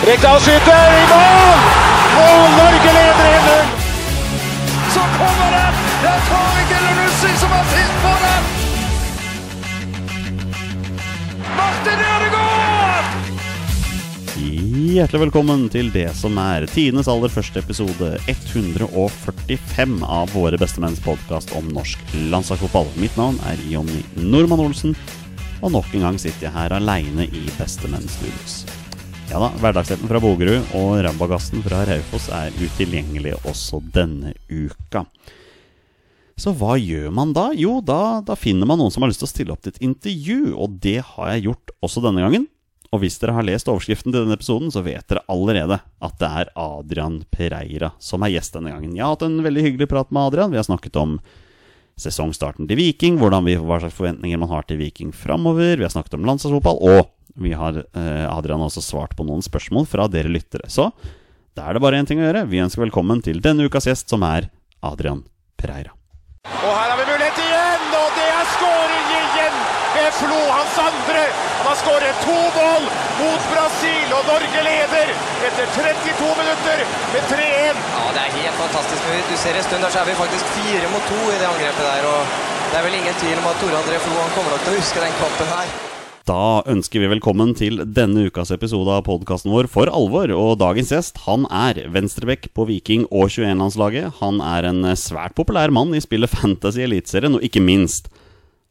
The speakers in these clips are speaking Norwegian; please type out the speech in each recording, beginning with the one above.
Rekdal skyter i mål! Og Norge leder 1-0! Så kommer den! Det er Tariq Elunussi som har sist på den! Martin Ødegaard! Hjertelig velkommen til det som er tidenes aller første episode 145 av Våre bestemenns podkast om norsk landslagsfotball. Mitt navn er Jonny Normann Olsen, og nok en gang sitter jeg her aleine i Bestemenn-studios. Ja da, Hverdagsretten fra Bogerud og Rabagassen fra Raufoss er utilgjengelig også denne uka. Så hva gjør man da? Jo, da, da finner man noen som har lyst til å stille opp til et intervju, og det har jeg gjort også denne gangen. Og hvis dere har lest overskriften til denne episoden, så vet dere allerede at det er Adrian Pereira som er gjest denne gangen. Jeg har hatt en veldig hyggelig prat med Adrian. Vi har snakket om sesongstarten til Viking, vi, hva slags forventninger man har til Viking framover. Vi har snakket om landslagsfotball, og vi har, eh, Adrian også svart på noen spørsmål fra dere lyttere. Så da er det bare én ting å gjøre. Vi ønsker velkommen til denne ukas gjest, som er Adrian Pereira. Og her har vi mulighet igjen, og det er skåring igjen ved Flo, hans andre. Han har skåret to mål mot Brasil, og Norge leder etter 32 minutter med 3-1. Ja, det er helt fantastisk. Du ser en stund der så er vi faktisk fire mot to i det angrepet der. og Det er vel ingen tvil om at Tore André Flo han kommer nok til å huske den kampen her. Da ønsker vi velkommen til denne ukas episode av podkasten vår For alvor. Og dagens gjest han er venstrebekk på Viking og 21-landslaget. Han er en svært populær mann i spillet Fantasy Eliteserien, og ikke minst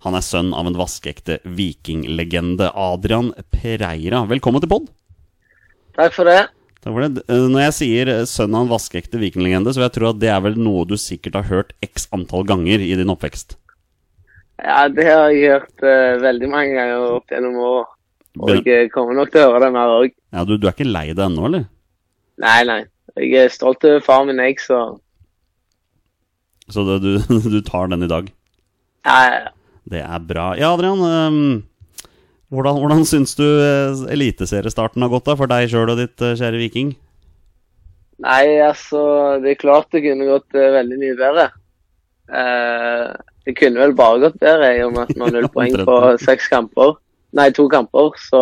han er sønn av en vaskeekte vikinglegende, Adrian Pereira. Velkommen til pod. Takk for det. Takk for det. Eh, Når jeg sier sønn av en vaskeekte vikinglegende, så jeg tro at det er vel noe du sikkert har hørt x antall ganger i din oppvekst. Ja, det har jeg hørt uh, veldig mange ganger opp gjennom år. Og jeg kommer nok til å høre det mer òg. Ja, du, du er ikke lei deg ennå, eller? Nei, nei. Jeg er stolt over far min, jeg, så Så det, du, du tar den i dag? ja, ja. Det er bra. Ja, Adrian. Um, hvordan, hvordan syns du eh, eliteseriestarten har gått da, for deg sjøl og ditt eh, kjære Viking? Nei, altså Det er klart det kunne gått eh, veldig mye bedre. Eh, det kunne vel bare gått bedre i og med at vi har null poeng på seks kamper. Nei, to kamper. Så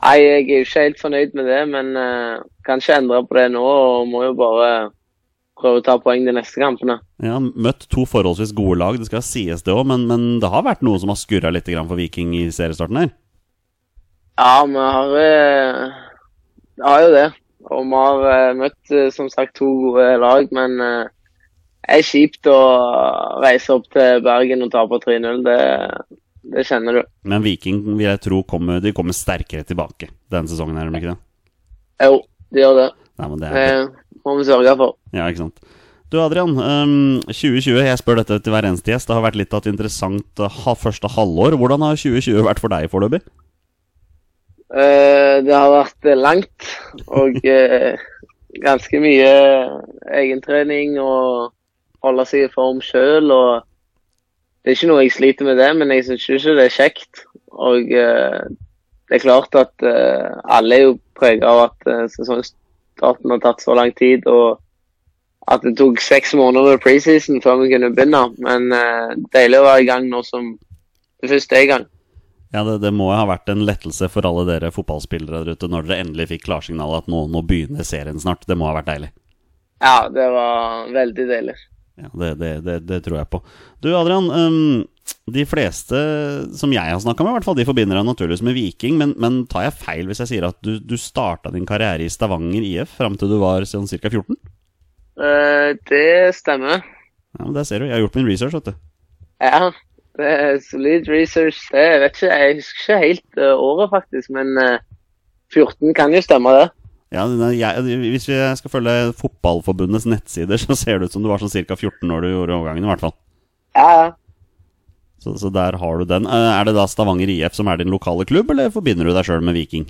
Nei, jeg er jo ikke helt fornøyd med det, men uh, kan ikke endre på det nå. Og må jo bare prøve å ta poeng de neste kampene. Ja, Møtt to forholdsvis gode lag, det skal sies det òg, men, men det har vært noe som har skurra litt for Viking i seriestarten her? Ja, vi har, uh, har jo det. Og vi har uh, møtt som sagt to gode lag, men det er kjipt å reise opp til Bergen og tape 3-0. Det, det kjenner du. Men Viking vil jeg tro kommer, de kommer sterkere tilbake denne sesongen. er de ikke det? Jo, de gjør det. Nei, men det Det er må vi sørge for. Ja, ikke sant. Du Adrian, ehm, 2020, jeg spør dette til hver eneste gjest. Det har vært litt av et interessant eh, første halvår. Hvordan har 2020 vært for deg foreløpig? Eh, det har vært eh, langt og ganske mye egentrening og holde seg i form sjøl. Det er ikke noe jeg sliter med det, men jeg syns ikke det er kjekt. Og eh, det er klart at eh, alle er jo prega av at eh, sesongstarten har tatt så lang tid. og at det tok seks måneder preseason før vi kunne begynne. Men eh, deilig å være i gang nå som det første er i gang. Ja, det, det må ha vært en lettelse for alle dere fotballspillere der ute når dere endelig fikk klarsignalet at nå, nå begynner serien snart. Det må ha vært deilig. Ja, det var veldig deilig. Ja, det, det, det, det tror jeg på. Du Adrian, um, de fleste som jeg har snakka med, i hvert fall, de forbinder deg naturligvis med Viking. Men, men tar jeg feil hvis jeg sier at du, du starta din karriere i Stavanger IF fram til du var sånn ca. 14? Uh, det stemmer. Ja, men Der ser du. Jeg har gjort min research, vet du. Ja, det er solid research. Det, jeg vet ikke, jeg husker ikke helt eh, året, faktisk. Men eh, 14 kan jo stemme, det. Ja, jeg, Hvis vi skal følge Fotballforbundets nettsider, så ser det ut som du var sånn ca. 14 når du gjorde overgangen, i hvert fall. Ja, ja. Så, så der har du den. Eh, Er det da Stavanger IF som er din lokale klubb, eller forbinder du deg sjøl med Viking?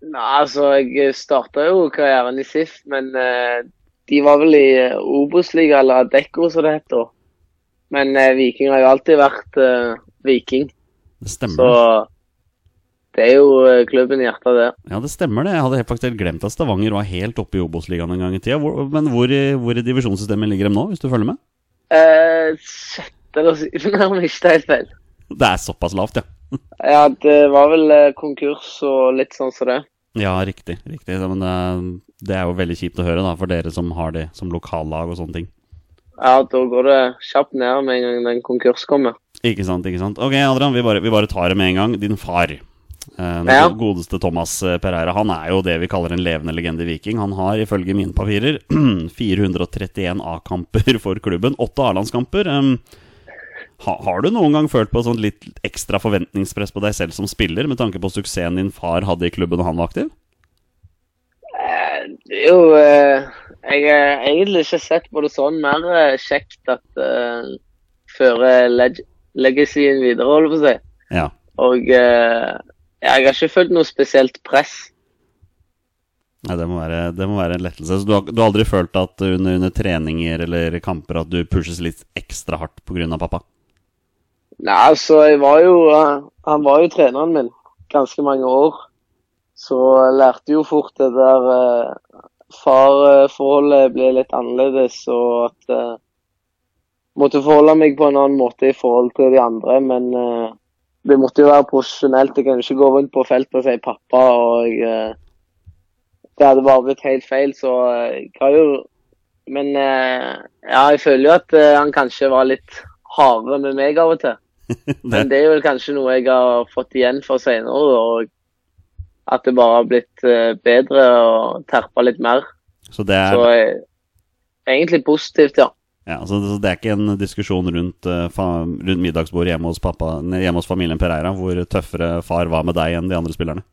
Nei, altså, jeg starta jo karrieren i SIF, men uh, de var vel i eh, Obos-liga, eller Adecco som det heter. Men uh, Viking har jo alltid vært uh, Viking, Det stemmer. så det er jo eh, klubben i hjertet, det. Ja, det stemmer det. Jeg hadde helt faktisk glemt at Stavanger var helt oppe i Obos-ligaen en gang i tida. Hvor, men hvor, hvor i divisjonssystemet ligger de nå, hvis du følger med? Eh, sjette eller syvende, om ikke det er helt feil. Det er såpass lavt, ja. Ja, det var vel eh, konkurs og litt sånn som det. Ja, riktig. riktig. Men det, det er jo veldig kjipt å høre, da, for dere som har det som lokallag og sånne ting. Ja, da går det kjapt ned med en gang den konkurs kommer. Ikke sant, ikke sant. Ok, Adrian, vi bare, vi bare tar det med en gang. Din far, eh, Ja. godeste Thomas eh, Pereira, han er jo det vi kaller en levende legende Viking. Han har ifølge mine papirer 431 A-kamper for klubben, åtte A-landskamper. Ha, har du noen gang følt på sånn litt ekstra forventningspress på deg selv som spiller, med tanke på suksessen din far hadde i klubben da han var aktiv? Det er jo eh, Jeg har egentlig ikke sett på det sånn. Mer eh, kjekt at uh, fører leg legacyen videre, holder på å si. Ja. Og eh, jeg har ikke følt noe spesielt press. Nei, det, må være, det må være en lettelse. Så du har, du har aldri følt at under, under treninger eller kamper at du pushes litt ekstra hardt pga. pappa? Nei, altså, jeg var jo eh, Han var jo treneren min ganske mange år. Så jeg lærte jo fort det der uh, Far-forholdet ble litt annerledes, og at uh, Måtte forholde meg på en annen måte i forhold til de andre, men eh, det måtte jo være profesjonelt. Jeg kan ikke gå rundt på feltet og si pappa, og eh, det hadde bare blitt helt feil, så jeg har jo Men eh, ja, jeg føler jo at eh, han kanskje var litt harde med meg av og til. Men det er vel kanskje noe jeg har fått igjen for senere, og at det bare har blitt eh, bedre og terpa litt mer. Så det er, Så eh, egentlig positivt, ja. Ja, så, det er ikke en diskusjon rundt, eh, rundt middagsbordet hjemme hos, pappa, hjemme hos familien Pereira hvor tøffere far var med deg enn de andre spillerne?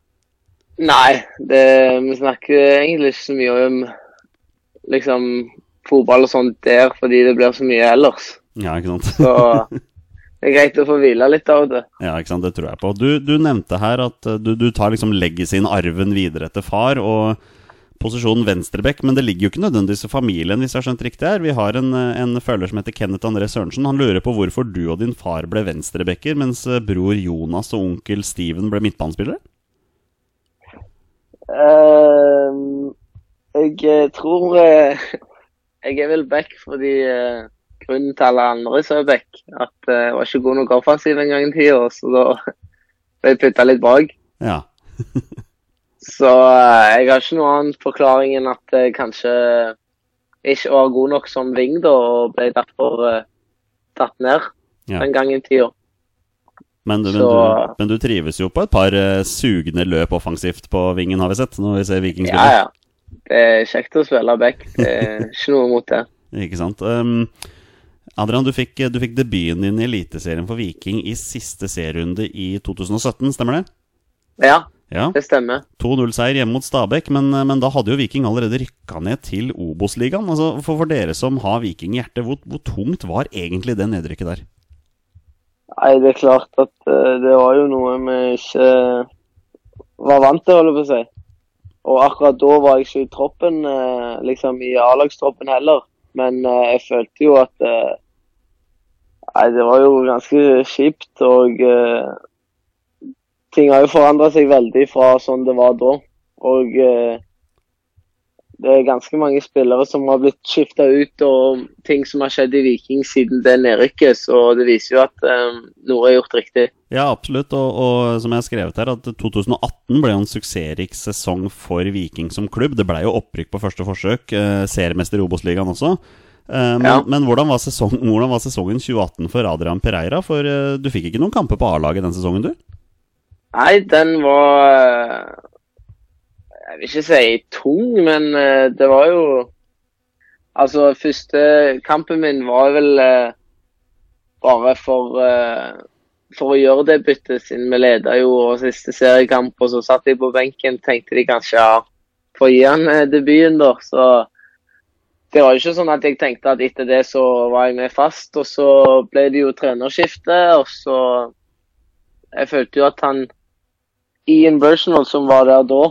Nei, det, vi snakker egentlig ikke så mye om liksom fotball og sånt der, fordi det blir så mye ellers. Ja, ikke sant? Så det er greit å få hvile litt av det. Ja, ikke sant, det tror jeg på. Du, du nevnte her at eh, du, du tar liksom legacyen, arven, videre etter far, og posisjonen venstreback, men det ligger jo ikke nødvendigvis i familien, hvis jeg har skjønt riktig her. Vi har en, eh, en følger som heter Kenneth André Sørensen. Han lurer på hvorfor du og din far ble venstrebacker, mens eh, bror Jonas og onkel Steven ble midtbanespillere? Uh, jeg eh, tror uh, Jeg er vel back fordi uh, grunnen til alle andre som er back, at jeg var ikke god nok offensiv en gang i tida, så da ble jeg putta litt bak. Ja. Så eh, jeg har ikke noen annen forklaring enn at jeg kanskje ikke var god nok som wing da, og ble derfor uh, tatt ned Ja. en gang i tida. Men, du- men, du, men du trives jo på et par uh, sugende løp offensivt på vingen, har vi sett, når vi ser Viking. Ja, ja. Det er kjekt å spille back. Det er ikke noe mot det. Ikke sant. Um, Adrian, du fikk, du fikk debuten din i Eliteserien for Viking i siste serierunde i 2017, stemmer det? Ja, Ja. det stemmer. 2-0-seier hjemme mot Stabæk, men, men da hadde jo Viking allerede rykka ned til Obos-ligaen. Altså, for, for dere som har Viking i hjertet, hvor, hvor tungt var egentlig det nedrykket der? Nei, det er klart at uh, det var jo noe vi ikke var vant til, holder jeg på å si. Og akkurat da var jeg ikke i troppen, uh, liksom i A-lagstroppen heller. Men uh, jeg følte jo at eh, Nei, det var jo ganske kjipt, og eh, ting har jo forandra seg veldig fra sånn det var da. Og eh, det er ganske mange spillere som har blitt skifta ut, og ting som har skjedd i Viking siden det nedrykket. Så det viser jo at eh, noe er gjort riktig. Ja, absolutt. Og, og som jeg har skrevet her, at 2018 ble en suksessrik sesong for Viking som klubb. Det ble jo opprykk på første forsøk. Eh, seriemester i Obos-ligaen også. Eh, men, Ja. men hvordan, var sesongen, hvordan var sesongen 2018 for Adrian Pereira? For eh, du fikk ikke noen kamper på A-laget den sesongen, du? Nei, den var eh, Jeg vil ikke si tung, men eh, det var jo Altså, første kampen min var vel eh, bare for for å gjøre det byttet, siden vi leda jo siste seriekamp, og så satt de på benken. Tenkte de kanskje ja, få gi han debuten, da. Så det var jo ikke sånn at jeg tenkte at etter det så var jeg med fast. Og så ble det jo trenerskifte, og så Jeg følte jo at han Ian Bursenall, som var der da,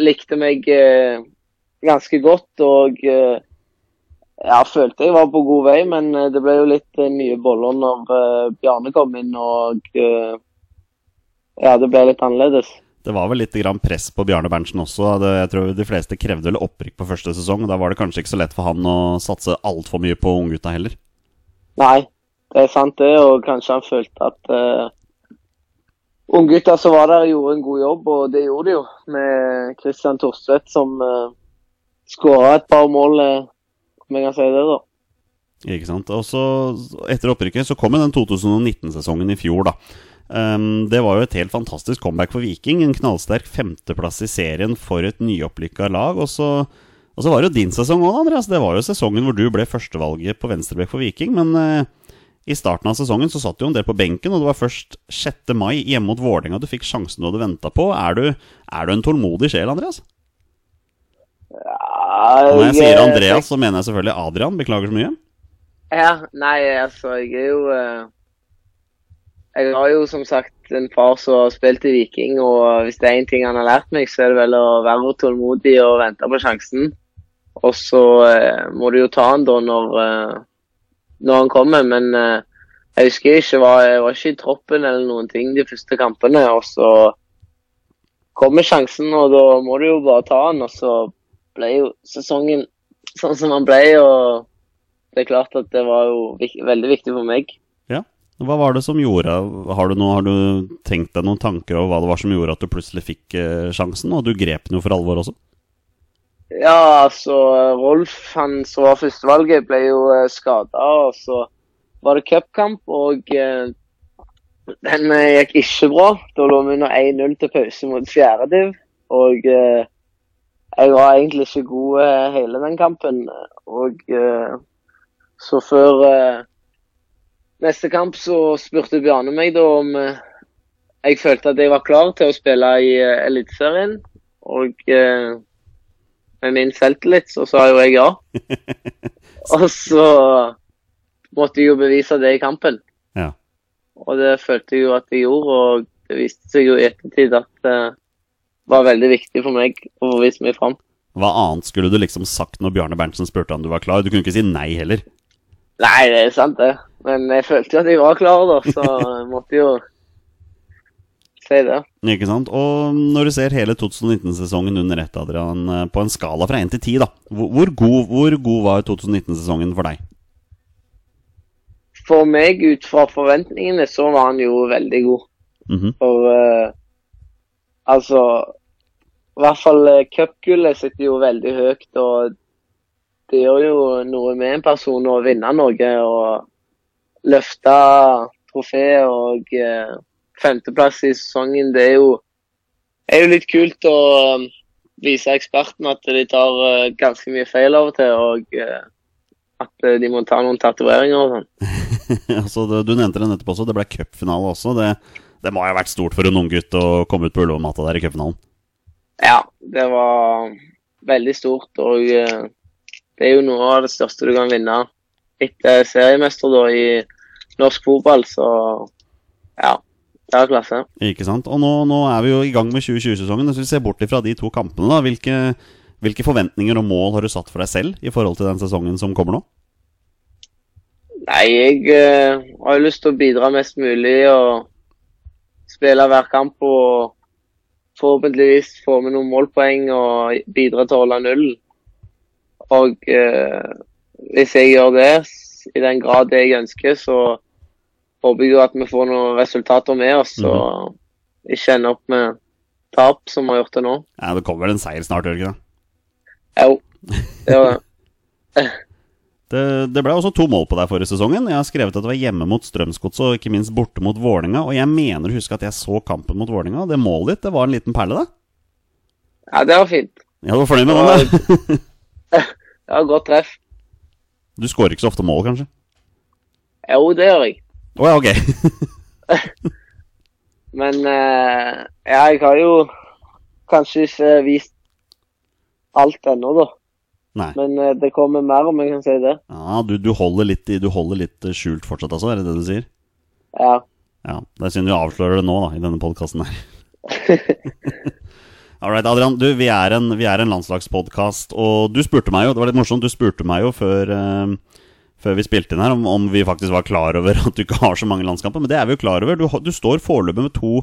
likte meg eh, ganske godt og eh, ja, følte jeg var på god vei, men eh, det ble jo litt eh, nye boller når eh, Bjarne kom inn og eh, ja, det ble litt annerledes. Det var vel litt grann press på Bjarne Berntsen også. Jeg tror De fleste krevde vel opprykk på første sesong. Da var det kanskje ikke så lett for han å satse altfor mye på unggutta heller. Nei, det er sant det, og kanskje han følte at unggutta som var der, gjorde en god jobb, og det gjorde de jo. Med Kristian Torstvedt som uh, skåra et par mål, uh, om jeg kan si det, da. Ikke sant? Og så Etter opprykket så kom jo den 2019-sesongen i fjor, da. Um, det var jo et helt fantastisk comeback for Viking. En knallsterk femteplass i serien for et nyopplykka lag. Og så, og så var det jo din sesong òg, Andreas. Det var jo sesongen hvor du ble førstevalget på venstrebekk for Viking. Men uh, i starten av sesongen så satt du jo en del på benken, og det var først 6. mai hjemme mot Vålerenga du fikk sjansen du hadde venta på. Er du, er du en tålmodig sjel, Andreas? Ja, Og når jeg sier Andreas, så mener jeg selvfølgelig Adrian. Beklager så mye. Ja, nei, altså, jeg er jo eh, Jeg har jo som sagt en far som har spilt i Viking, og hvis det er én ting han har lært meg, så er det vel å være tålmodig og vente på sjansen. Og så eh, må du jo ta han da når, eh, når han kommer, men eh, jeg husker ikke var, jeg var ikke i troppen eller noen ting de første kampene. Og så kommer sjansen, og da må du jo bare ta den. Og så ble jo sesongen sånn som han ble, og det er klart at det var jo vik veldig viktig for meg. Ja. Hva var det som gjorde Har du, noe, har du tenkt deg noen tanker over hva det var som gjorde at du plutselig fikk eh, sjansen, og du grep den jo for alvor også? Ja, altså Rolf, han som var førstevalget, ble jo uh, skada. Og så var det cupkamp, og eh, den eh, gikk ikke bra. Da lå vi under 1-0 til pause mot fjerdediv. Og eh, jeg var egentlig ikke god eh, hele den kampen. Og eh, så før eh, neste kamp så spurte Bjarne meg da om eh, jeg følte at jeg var klar til å spille i Eliteserien. Og eh, med min selvtillit så sa jo jeg ja. Og så måtte jeg jo bevise det i kampen. Ja. Og det følte jeg jo at jeg gjorde, og det viste seg jo i ettertid at det var veldig viktig for meg å vise meg fram. Hva annet skulle du liksom sagt når Bjarne Berntsen spurte om du var klar? Du kunne ikke si nei heller. Nei, det er sant det. Men jeg følte jo at jeg var klar, da, så jeg måtte jo si det. Ikke sant? Og når du ser hele 2019-sesongen under ett, Adrian, eh, på en skala fra 1 til 10, da. Hvor, god, hvor god var 2019-sesongen for deg? For meg, ut fra forventningene, så var han jo veldig god. Mhm. For uh, altså I hvert fall uh, cupgullet sitter jo veldig høyt, og det gjør jo noe med en person å vinne noe og løfte trofé og eh, femteplass i sesongen. Det er jo, er jo litt kult å um, vise ekspertene at de tar eh, ganske mye feil av og til, og eh, at eh, de må ta noen tatoveringer og sånn. altså, du nevnte det nettopp også, det ble cupfinale også. Det, det må ha vært stort for en unggutt å komme ut på Ullevål-matta der i cupfinalen. Ja, det var veldig stort, og det er jo noe av det største du kan vinne etter seriemester da i norsk fotball, så ja, er klasse. Ikke sant? Og nå, nå er vi jo i gang med 2020-sesongen. Hvis vi ser bort fra de to kampene, da, hvilke, hvilke forventninger og mål har du satt for deg selv i forhold til den sesongen som kommer nå? Nei, jeg eh, har jo lyst til å bidra mest mulig og spille hver kamp og forhåpentligvis få med noen målpoeng og bidra til å holde nullen. Og eh, hvis jeg gjør det i den grad jeg ønsker, så håper jo at vi får noen resultater med oss og ikke ender opp med tap, som vi har gjort det nå. Ja, Det kommer vel en seier snart, gjør det ikke det? Jo, det var det. Det, det ble også to mål på deg forrige sesongen. Jeg har skrevet at det var hjemme mot Strømsgodset og ikke minst borte mot Vålinga Og jeg mener å huske at jeg så kampen mot Vålinga Det målet ditt det var en liten perle, da? Ja, det var fint. Ja, du var fornøyd med den? da? Det var godt treff. Du skårer ikke så ofte mål, kanskje? Jo, det gjør jeg. Å ja, ok. Men eh, ja, jeg har jo kanskje ikke vist alt ennå, da. Nei. Men eh, det kommer mer, om jeg kan si det. Ja, du, du, holder litt, du holder litt eh, skjult fortsatt, altså? Er det det du sier? Ja. Ja. Det er synd vi avslører det nå, da, i denne podkasten her. Alright, Adrian. Du, vi er en, vi er en landslagspodkast, og du spurte meg jo, det var litt morsomt, du spurte meg jo før, eh, før vi spilte inn her, om, om vi faktisk var klar over at du ikke har så mange landskamper. Men det er vi jo klar over. Du, du står foreløpig med to,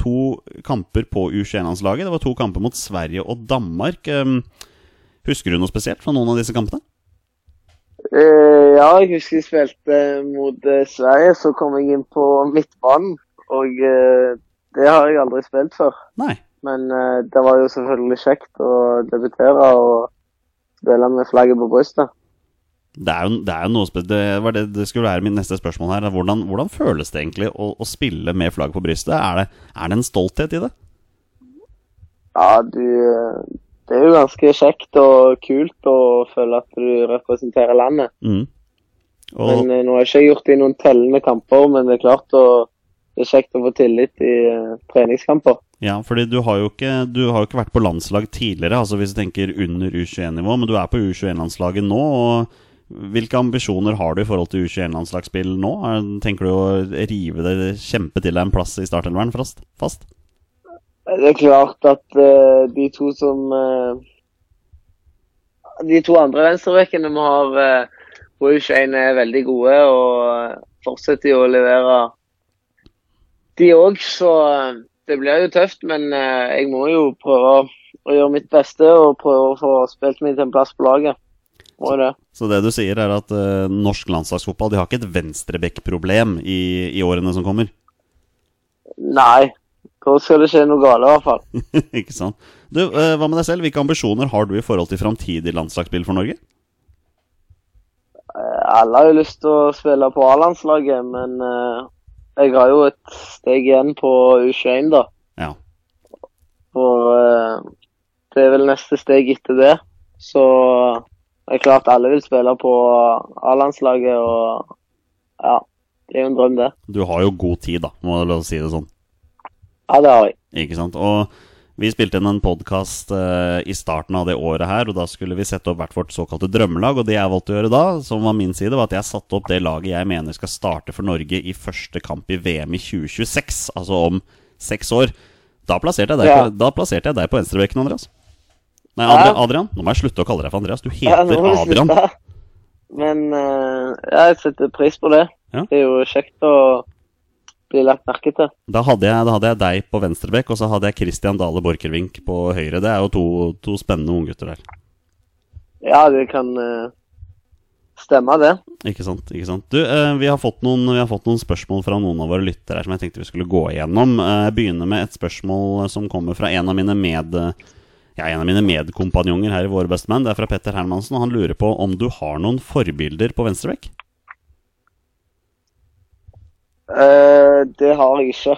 to kamper på U21-landslaget. Det var to kamper mot Sverige og Danmark. Um, husker du noe spesielt fra noen av disse kampene? Eh, ja, jeg husker jeg spilte mot eh, Sverige, så kom jeg inn på midtbanen. Og eh, det har jeg aldri spilt før. Nei. Men det var jo selvfølgelig kjekt å debutere og spille med flagget på brystet. Det er jo, det er jo noe Det var det det skulle være mitt neste spørsmål her. Hvordan, hvordan føles det egentlig å, å spille med flagg på brystet? Er det, er det en stolthet i det? Ja, du Det er jo ganske kjekt og kult å føle at du representerer landet. Mm. Og, Men eh, nå har jeg ikke gjort det i noen tellende kamper, men det er klart å, det er kjekt å få tillit i uh, treningskamper. ja, fordi du har, jo ikke, du har jo ikke vært på landslag tidligere, altså hvis du tenker under U21-nivå, men du er på U21-landslaget nå. og Hvilke ambisjoner har du i forhold til U21-landslagsspill nå? Er- Tenker du å rive det, kjempe til deg en plass i startelveren fast? Det er klart at uh, de to som uh, De to andre venstrebekkene vi har uh, på U21 er veldig gode og eh, fortsetter å levere de òg, så eh, det blir jo tøft. Men eh, jeg må jo prøve å gjøre mitt beste og prøve å få spilt meg til en plass på laget. Må det. Så det du sier, er at uh, norsk landslagsfotball De har ikke et venstrebekkproblem i, i årene som kommer? Nei. Da skal det skje noe galt, i hvert fall. ikke sant? Du, uh, Hva med deg selv? Hvilke ambisjoner har du i forhold til framtidig landslagsspill for Norge? Eh, Alle har jo lyst til å spille på A-landslaget, men jeg har jo et steg igjen på U21, da. Ja. For det er vel neste steg etter det. Så det er klart alle vil spille på A-landslaget, og ja, det er jo en drøm, det. Du har jo god tid, da, må jeg lov si det sånn. Ja, det har jeg. Ikke sant? Og vi spilte inn en podkast i starten av det året her, og da skulle vi sette opp hvert vårt såkalte drømmelag. Og det jeg valgte å gjøre da, som var min side, var at jeg satte opp det laget jeg mener skal starte for Norge i første kamp i VM i 2026, altså om seks år. Da plasserte jeg deg, Ja. på, da plasserte jeg deg på venstrebekken, Andreas. Nei. Adrian. Nå må jeg slutte å kalle deg for Andreas. Du heter ja, Adrian. Men uh, jeg setter pris på det. Ja. Det er jo kjekt å bli lagt merke til. Da hadde, jeg, da hadde jeg deg på venstrebekk, og så hadde jeg Christian Dale Borchgrevink på høyre. Det er jo to, to spennende unggutter der. Ja, det kan uh, stemme, det. Ikke sant. ikke sant Du, uh, vi, har fått noen, vi har fått noen spørsmål fra noen av våre lyttere her som jeg tenkte vi skulle gå igjennom. Jeg begynner med et spørsmål som kommer fra en av mine med... Ja, en av mine medkompanjonger her i Våre bestemenn. Det er fra Petter Hermansen, og han lurer på om du har noen forbilder på venstrebekk? Uh, det har jeg ikke.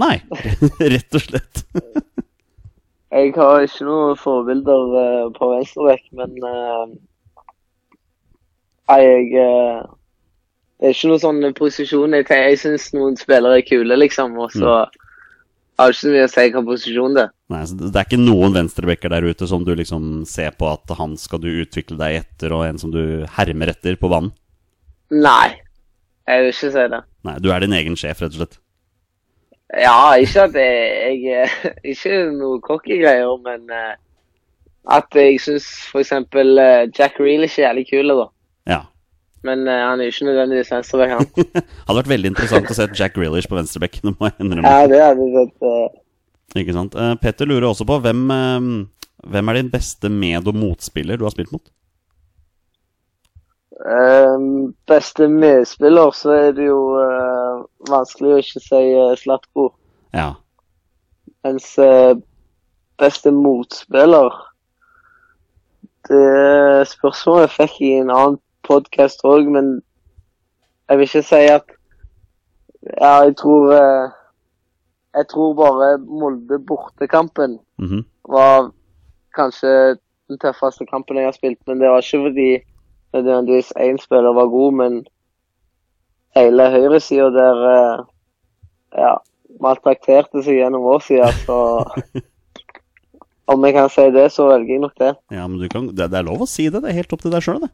Nei, rett og slett. Jeg har ikke noen forbilder eh, på venstrebekk, men uh, jeg eh, Det er ikke noen sånn posisjon jeg. Jeg syns noen spillere er kule, liksom, og så har ikke så mye å si hvilken posisjon det. Nei, så Det er ikke noen venstrebekker der ute som du liksom ser på at han skal du utvikle deg etter, og en som du hermer etter på banen? Nei, jeg vil ikke si det. Nei, du er din egen sjef, rett og slett. Ja, ikke at jeg, jeg eh, Ikke noe cocky greier, men eh, at jeg syns f.eks. Uh, Jack Reel er ikke jævlig kul, da. Men uh, han er ikke nødvendigvis venstrebekk, han. Hadde vært veldig interessant å se Jack Grealish på venstrebekk. Det må jeg innrømme. Ja, det hadde vært Uh... Ikke sant? Uh, Petter lurer også på hvem, hvem er din beste med- og motspiller du har spilt mot? Ehm, beste medspiller, så er det jo vanskelig å ikke si uh, Slatko. Ja. Mens beste motspiller Det spørsmålet fikk jeg i en annen podkast òg, men jeg vil ikke si at Ja, jeg tror eh, Jeg tror bare Molde bortekampen mhm. var kanskje den tøffeste kampen jeg har spilt, men det var ikke fordi nødvendigvis én spiller var god, men hele høyresida der eh, ja, maltrakterte seg gjennom vår side, så om jeg kan si det, så velger jeg nok det. ja men du kan, det, det er lov å si det. Det er helt opp til deg sjøl, det.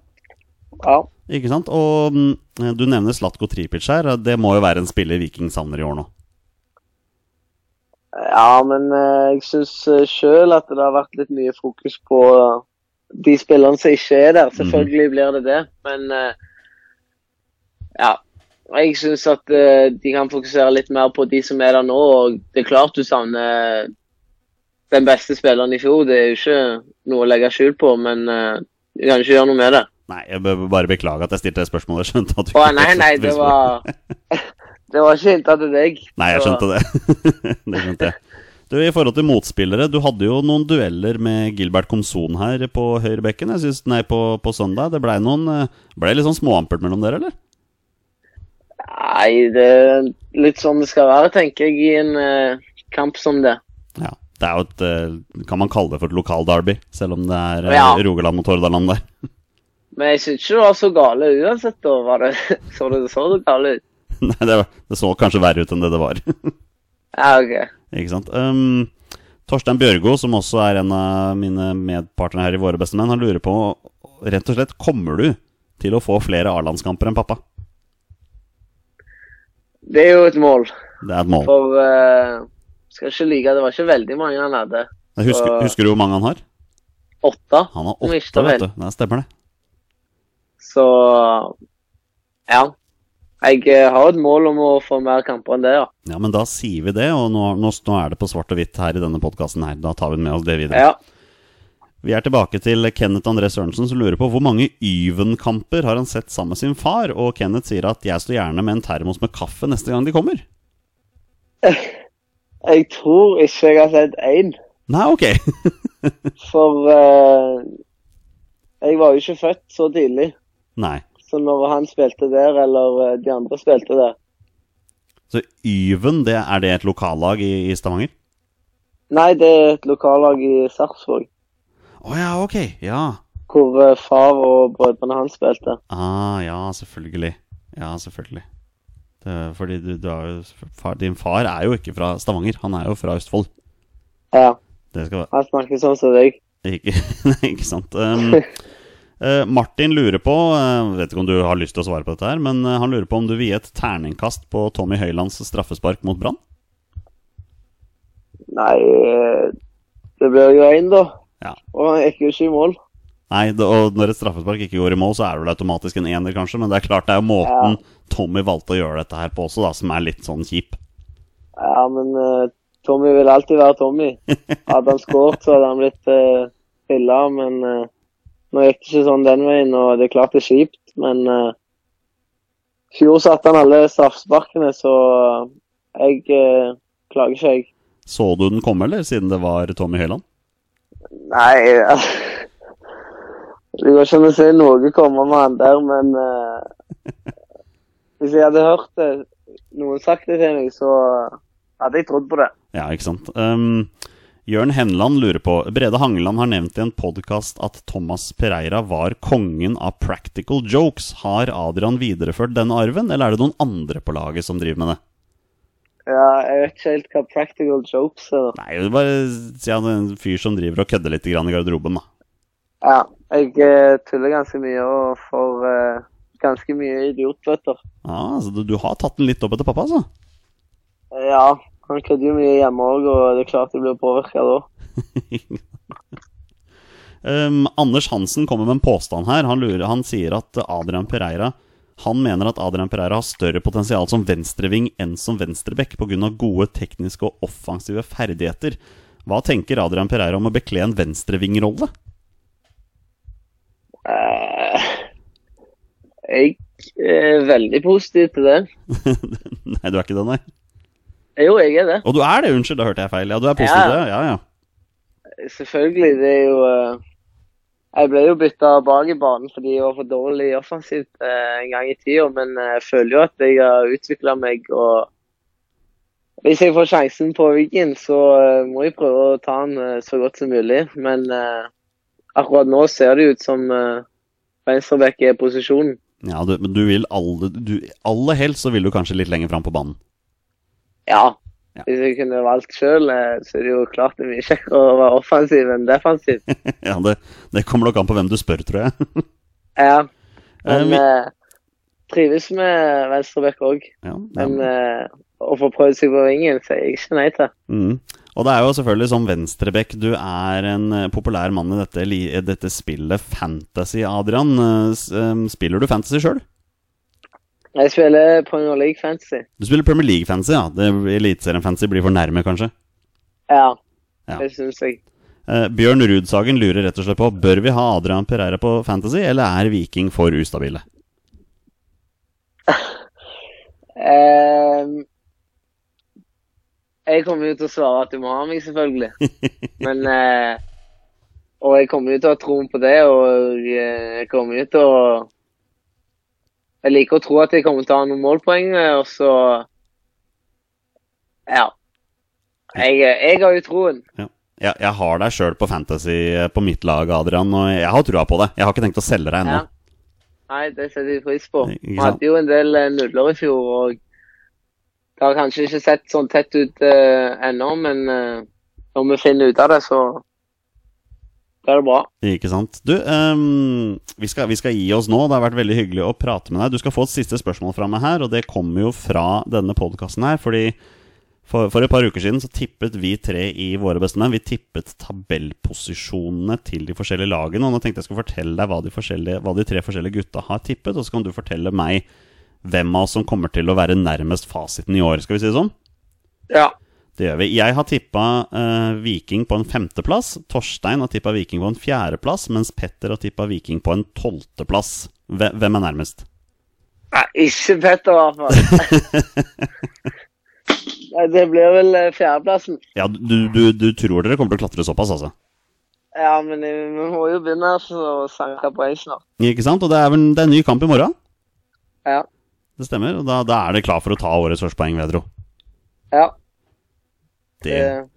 Ja. Ikke sant? Og mm, du nevner Slatko Tripic her. Det må jo være en spiller Viking savner i år nå. Ja, men eh, jeg syns sjøl at det har vært litt mye fokus på eh, de spillerne som ikke er der. Selvfølgelig blir det det, men eh, ja. Jeg syns at eh, de kan fokusere litt mer på de som er der nå. og Det er klart du savner den beste spilleren i fjor. Det er jo ikke noe å legge skjul på, men du kan ikke gjøre noe med det. Nei, jeg bør bare beklage at jeg stilte det spørsmålet. Jeg skjønte at du Å, nei, nei, det var Det var ikke hinta til deg. Nei, jeg skjønte det. det skjønte jeg. Du, I forhold til motspillere, du hadde jo noen dueller med Gilbert Komson her på høyrebekken. Jeg synes, nei, på, på søndag. Det blei eh, Ble litt sånn småampert mellom dere, eller? Nei, det er litt sånn det skal være, tenker jeg, i en uh, kamp som det. Ja. Det er jo et eh, Kan man kalle det for et lokalderby, selv om det er Ja. Rogaland mot Hordaland der. Men jeg syns ikke det var så gale uansett. da, var det, Så det så det gale ut? Nei, det, var- det så kanskje verre ut enn det det var. Ja, OK. Ikke sant? Um, Torstein Bjørgo, som også er en av mine medpartnere her i Våre beste menn, han lurer på rett og slett Kommer du til å få flere A-landskamper enn pappa? Det er jo et mål. Det er et mål. For uh, skal ikke like, det var ikke veldig mange han hadde. Husker, husker du hvor mange han har? Åtte. Han har åtte, vet du. Det stemmer det. Så ja. Jeg eh, har et mål om å få mer kamper enn det, ja. Ja, men da sier vi det, og nå, nå, nå er det på svart og hvitt her i denne podkasten her. Da tar vi med oss det videre. Ja. Vi er tilbake til Kenneth André Sørensen, som lurer på hvor mange Yven-kamper har han sett sammen med sin far, og Kenneth sier at 'jeg står gjerne med en termos med kaffe neste gang de kommer'. Jeg tror ikke jeg har sett én. Nei, ok. For uh, jeg var jo ikke født så tidlig. Nei. Så når han spilte der, eller eh, de andre spilte der Så Yven, det, er det et lokallag i, i Stavanger? Nei, det er et lokallag i Sarpsborg. Å ja, ok. Ja. Hvor eh, far og brødrene hans spilte. Ah, ja, selvfølgelig. Ja, selvfølgelig. Det, fordi du, du jo, far, din far er jo ikke fra Stavanger, han er jo fra Østfold. Ja. Han snakker sånn som deg. Ikke, ikke sant. Um, Martin lurer på uh, Vet ikke om du har lyst til å svare på dette, her men eh, han lurer på om du vil gi et terningkast på Tommy Høilands straffespark mot Brann? Nei, eh, det blir jo én, da. Ja. Og han gikk jo ikke i mål. Nei, det, og når et straffespark ikke går i mål, så er det vel automatisk en ener, kanskje. Men det er klart det er jo måten Tommy valgte å gjøre dette her på også, da, som er litt sånn kjip. Ja, men uh, Tommy vil alltid være Tommy. Hadde han skåret, så hadde han blitt uh, hylla, men eh, nå gikk det ikke sånn den veien, og det er klart det er kjipt, men uh, fjor satte han alle straffesparkene, så eh, jeg uh, klager ikke, jeg. Så du den komme, eller, siden det var Tommy Høiland? Nei Det går ikke an å se noe komme med han der, men uh, Hvis jeg hadde hørt det, noen sagt det til meg, så hadde jeg trodd på det. Ja, ikke sant. Um, Jørn Henland lurer på Brede Hangeland har nevnt i en podkast at Thomas Pereira var kongen av practical jokes. Har Adrian videreført denne arven, eller er det noen andre på laget som driver med det? Ja, jeg vet ikke helt hva practical jokes er. Nei, det er bare si er en fyr som driver og kødder litt i garderoben, da. Ja, jeg eh, tuller ganske mye og får eh, ganske mye idiotbøter. Ja, så du, du har tatt den litt opp etter pappa, altså? Ja, han kødder jo mye hjemme òg, og det er klart jeg blir påvirka da. Um, Anders Hansen kommer med en påstand her. Han, lurer, han sier at Adrian Pereira Han mener at Adrian Pereira har større potensial som venstreving enn som venstreback pga. gode tekniske og offensive ferdigheter. Hva tenker Adrian Pereira om å bekle en venstrevingrolle? Uh, jeg er veldig positiv til det. nei, du er ikke det, nei? Jo, jeg er det. Og du er det, unnskyld, da hørte jeg feil. Ja, du er positiv til det? Ja, ja. Selvfølgelig. Det er jo eh, Jeg ble jo bytta bak i banen fordi jeg var for dårlig offensivt eh, en gang i tida, men eh, jeg føler jo at jeg har utvikla meg. og Hvis jeg får sjansen på Wiggen, så må jeg prøve å ta den så godt som mulig. Men eh, akkurat nå ser det ut som uh, venstreback er posisjonen. ja du, men du vil alle, du, aller helst så vil du kanskje litt lenger fram på banen. Ja. Ja. Hvis jeg kunne valgt sjøl, så er det jo klart det er mye kjekkere å være offensiv enn defensiv. ja, det, det kommer nok an på hvem du spør, tror jeg. Ja. Eh, Men vi- eh, trives med venstreback òg. ja. Men eh, å få prøvd seg på vingen, sier jeg ikke nei til. Mm. Og det er jo selvfølgelig som venstrebekk du er en eh, populær mann i dette, eh, dette spillet Fantasy, Adrian. Eh, eh, Spiller du Fantasy sjøl? Jeg spiller Premier League Fantasy. Du spiller Premier League Fantasy, ja. Eliteserien Fantasy blir for nærme, kanskje. Ja, Ja. det syns jeg. Eh, Bjørn Rudsagen lurer rett og slett på Bør vi ha Adrian Pereira på Fantasy, eller er Viking for ustabile? eh, jeg kommer jo til å svare at du må ha meg, selvfølgelig. Men eh, Og jeg kommer jo til å ha troen på det, og jeg kommer jo til å Jeg liker å tro at jeg kommer til å ha noen målpoeng, og så Ja. Jeg, jeg har jo troen. Ja. Jeg, jeg har deg sjøl på Fantasy eh, på mitt lag, Adrian, og jeg har trua på det. Jeg har ikke tenkt å selge deg ennå. Ja. Nei, det setter jeg pris på. Vi hadde jo en del eh, nuller i fjor, og det har kanskje ikke sett sånn tett ut uh, ennå, men uh, når vi finner ut av det, så blir det bra. Ikke sant. Du, um, vi, skal, vi skal gi oss nå. Det har vært veldig hyggelig å prate med deg. Du skal få et siste spørsmål fra meg her, og det kommer jo fra denne podkasten her. Fordi for, for et par uker siden så tippet vi tre i Våre bestemenn Vi tippet tabellposisjonene til de forskjellige lagene. Og nå tenkte jeg skulle fortelle deg hva de, forskjellige, hva de tre forskjellige gutta har tippet, og så kan du fortelle meg hvem av oss som kommer til å være nærmest fasiten i år. Skal vi si det sånn? Ja. Det gjør vi. Jeg har tippa uh, Viking på en femteplass. Torstein har tippa Viking på en fjerdeplass, mens Petter har tippa Viking på en tolvteplass. Hve- Hvem er nærmest? Nei, ikke Petter, i hvert fall. Det blir vel eh, fjerdeplassen. Ja, du, du, du tror dere kommer til å klatre såpass, altså? Ja, men eh, vi må jo begynne å sanke poeng snart. Ikke sant? Og det er vel det er en ny kamp i morgen? Ja. Det stemmer. Og da, da er det klar for å ta årets første poeng, vil jeg tro. Ja, Det,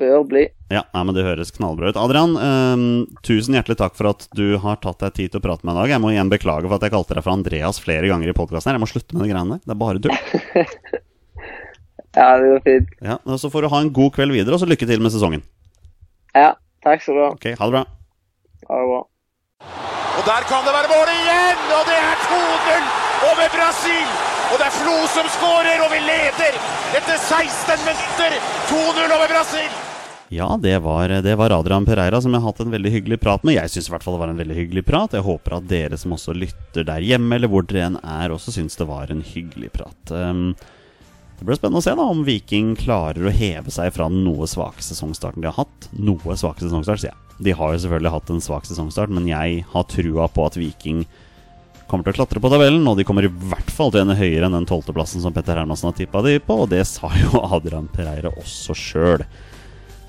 bør bli. ja, nei, men det høres knallbra ut. Adrian, eh, tusen hjertelig takk for at du har tatt deg tid til å prate med meg i dag. Jeg må igjen beklage for at jeg kalte deg for Andreas flere ganger i podkasten. Jeg må slutte med de greiene der. Det er bare tull. Ja, det går fint. Ja, og Så får du ha en god kveld videre, og så lykke til med sesongen. Ja, takk skal du ha. Ok, ha det bra. Ha det bra. Og der kan det være mål igjen, og det er 2-0 over Brasil. Og det er Flo som skårer, og vi leder etter 16 minutter. 2-0 over Brasil. Ja, det var, det var Adrian Pereira som jeg har hatt en veldig hyggelig prat med. Jeg syns i hvert fall det var en veldig hyggelig prat. Jeg håper at dere som også lytter der hjemme, eller hvor dere enn er, også syns det var en hyggelig prat. Um, det blir spennende å se da om Viking klarer å heve seg fra den noe svake sesongstarten de har hatt. Noe svake sesongstart, sier jeg. De har jo selvfølgelig hatt en svak sesongstart, men jeg har trua på at Viking kommer til å klatre på tabellen, og de kommer i hvert fall til å ende høyere enn den tolvteplassen som Petter Hermansen har tippa de på, og det sa jo Adrian Pereira også sjøl.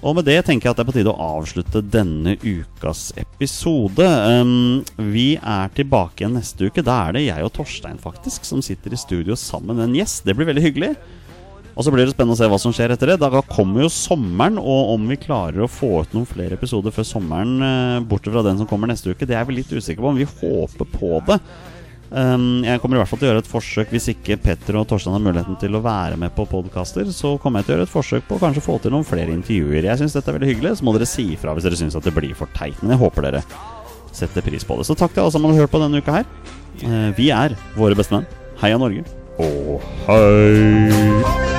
Og med det tenker jeg at det er på tide å avslutte denne ukas episode. Um, vi er tilbake igjen neste uke. Da er det jeg og Torstein faktisk som sitter i studio sammen med en gjest. Det blir veldig hyggelig. Og så blir det spennende å se hva som skjer etter det. Da kommer jo sommeren, og om vi klarer å få ut noen flere episoder før sommeren, eh, bortsett fra den som kommer neste uke, det er vi litt usikre på. Men vi håper på det. Um, jeg kommer i hvert fall til å gjøre et forsøk Hvis ikke Petter og Torstein har muligheten til å være med på podkaster, så kommer jeg til å gjøre et forsøk på å kanskje få til noen flere intervjuer. Jeg syns dette er veldig hyggelig, så må dere si ifra hvis dere syns at det blir for teit. Men jeg håper dere setter pris på det. Så takk til alle som har hørt på denne uka her. Uh, vi er våre bestemenn. Heia Norge. Og hei!